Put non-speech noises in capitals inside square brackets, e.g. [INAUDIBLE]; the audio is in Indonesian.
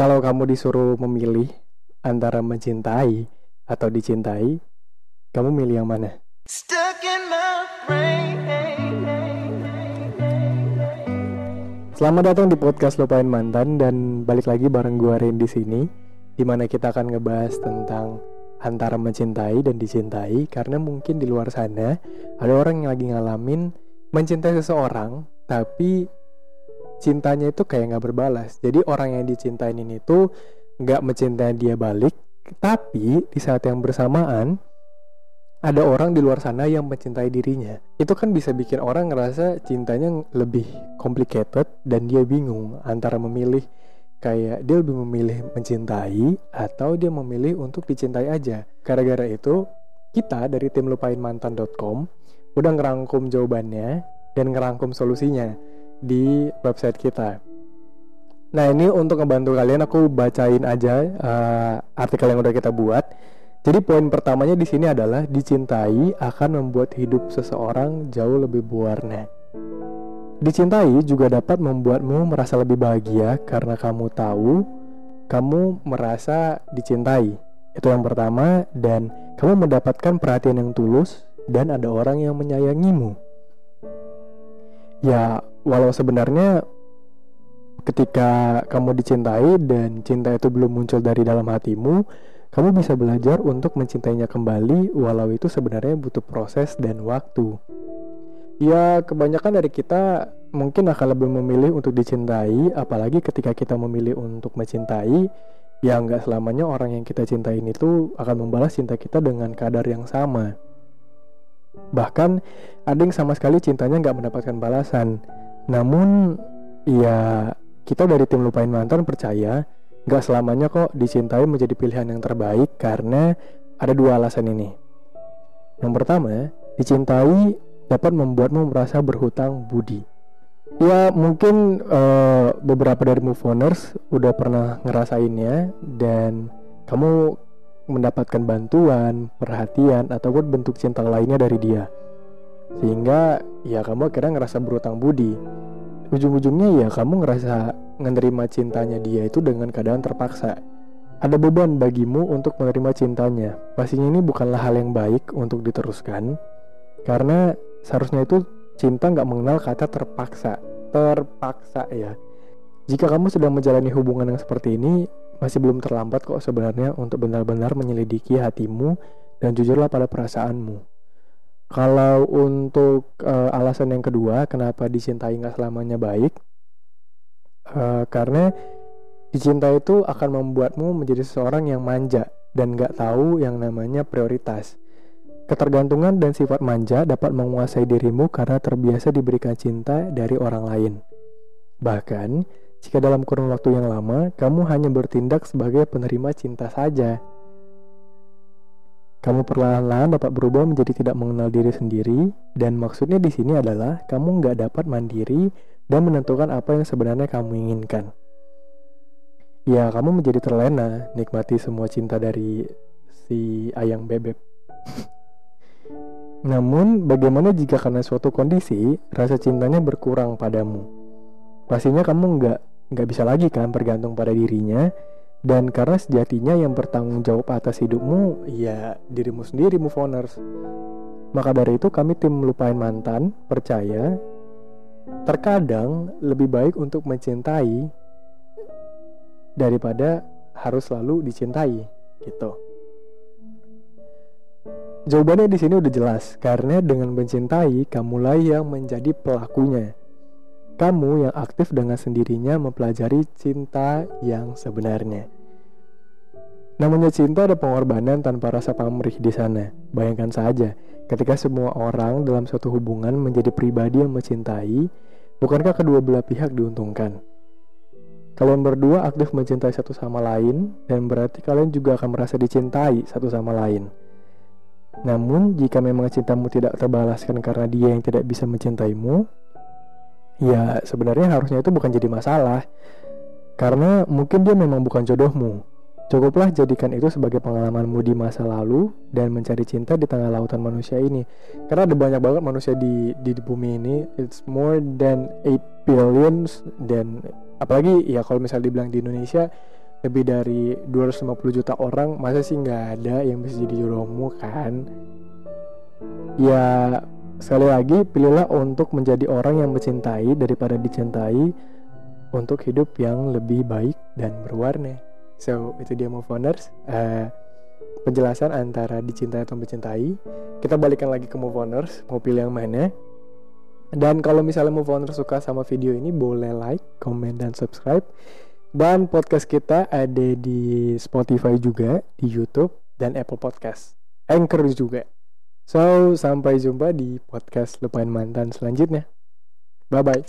Kalau kamu disuruh memilih antara mencintai atau dicintai, kamu milih yang mana? Selamat datang di podcast Lupain Mantan dan balik lagi bareng gua Ren di sini, di mana kita akan ngebahas tentang antara mencintai dan dicintai karena mungkin di luar sana ada orang yang lagi ngalamin mencintai seseorang tapi cintanya itu kayak nggak berbalas. Jadi orang yang dicintain ini tuh nggak mencintai dia balik, tapi di saat yang bersamaan ada orang di luar sana yang mencintai dirinya. Itu kan bisa bikin orang ngerasa cintanya lebih complicated dan dia bingung antara memilih kayak dia lebih memilih mencintai atau dia memilih untuk dicintai aja. Gara-gara itu kita dari tim lupainmantan.com udah ngerangkum jawabannya dan ngerangkum solusinya di website kita. Nah ini untuk ngebantu kalian aku bacain aja uh, artikel yang udah kita buat. Jadi poin pertamanya di sini adalah dicintai akan membuat hidup seseorang jauh lebih berwarna. Dicintai juga dapat membuatmu merasa lebih bahagia karena kamu tahu kamu merasa dicintai. Itu yang pertama dan kamu mendapatkan perhatian yang tulus dan ada orang yang menyayangimu. Ya, walau sebenarnya ketika kamu dicintai dan cinta itu belum muncul dari dalam hatimu, kamu bisa belajar untuk mencintainya kembali walau itu sebenarnya butuh proses dan waktu. Ya, kebanyakan dari kita mungkin akan lebih memilih untuk dicintai, apalagi ketika kita memilih untuk mencintai, ya nggak selamanya orang yang kita cintai itu akan membalas cinta kita dengan kadar yang sama. Bahkan ada yang sama sekali cintanya nggak mendapatkan balasan. Namun, ya kita dari tim Lupain Mantan percaya gak selamanya kok dicintai menjadi pilihan yang terbaik karena ada dua alasan ini. Yang pertama, dicintai dapat membuatmu merasa berhutang budi. Ya mungkin uh, beberapa dari move oners udah pernah ngerasainnya dan kamu mendapatkan bantuan, perhatian ataupun bentuk cinta lainnya dari dia. Sehingga ya kamu akhirnya ngerasa berhutang budi ujung-ujungnya ya kamu ngerasa menerima cintanya dia itu dengan keadaan terpaksa. Ada beban bagimu untuk menerima cintanya. Pastinya ini bukanlah hal yang baik untuk diteruskan, karena seharusnya itu cinta nggak mengenal kata terpaksa. Terpaksa ya. Jika kamu sedang menjalani hubungan yang seperti ini, masih belum terlambat kok sebenarnya untuk benar-benar menyelidiki hatimu dan jujurlah pada perasaanmu. Kalau untuk uh, alasan yang kedua, kenapa dicintai nggak selamanya baik? Uh, karena dicintai itu akan membuatmu menjadi seseorang yang manja dan nggak tahu yang namanya prioritas. Ketergantungan dan sifat manja dapat menguasai dirimu karena terbiasa diberikan cinta dari orang lain. Bahkan, jika dalam kurun waktu yang lama, kamu hanya bertindak sebagai penerima cinta saja kamu perlahan-lahan dapat berubah menjadi tidak mengenal diri sendiri, dan maksudnya di sini adalah kamu nggak dapat mandiri dan menentukan apa yang sebenarnya kamu inginkan. Ya, kamu menjadi terlena, nikmati semua cinta dari si ayang bebek. [LAUGHS] Namun, bagaimana jika karena suatu kondisi rasa cintanya berkurang padamu? Pastinya kamu nggak nggak bisa lagi kan bergantung pada dirinya dan karena sejatinya yang bertanggung jawab atas hidupmu ya dirimu sendiri move oners. Maka dari itu kami tim lupain mantan percaya terkadang lebih baik untuk mencintai daripada harus selalu dicintai gitu. Jawabannya di sini udah jelas karena dengan mencintai kamulah yang menjadi pelakunya kamu yang aktif dengan sendirinya mempelajari cinta yang sebenarnya. Namanya cinta ada pengorbanan tanpa rasa pamrih di sana. Bayangkan saja, ketika semua orang dalam suatu hubungan menjadi pribadi yang mencintai, bukankah kedua belah pihak diuntungkan? Kalian berdua aktif mencintai satu sama lain, dan berarti kalian juga akan merasa dicintai satu sama lain. Namun, jika memang cintamu tidak terbalaskan karena dia yang tidak bisa mencintaimu, ya sebenarnya harusnya itu bukan jadi masalah karena mungkin dia memang bukan jodohmu Cukuplah jadikan itu sebagai pengalamanmu di masa lalu dan mencari cinta di tengah lautan manusia ini. Karena ada banyak banget manusia di di, bumi ini. It's more than 8 billions dan apalagi ya kalau misalnya dibilang di Indonesia lebih dari 250 juta orang masa sih nggak ada yang bisa jadi jodohmu kan ya sekali lagi pilihlah untuk menjadi orang yang mencintai daripada dicintai untuk hidup yang lebih baik dan berwarna. So itu dia move oners. Uh, penjelasan antara dicintai atau mencintai. Kita balikan lagi ke move oners mau pilih yang mana. Dan kalau misalnya move oners suka sama video ini boleh like comment dan subscribe. Dan podcast kita ada di Spotify juga, di YouTube dan Apple Podcast. Anchor juga. So, sampai jumpa di podcast Lupain Mantan selanjutnya. Bye-bye.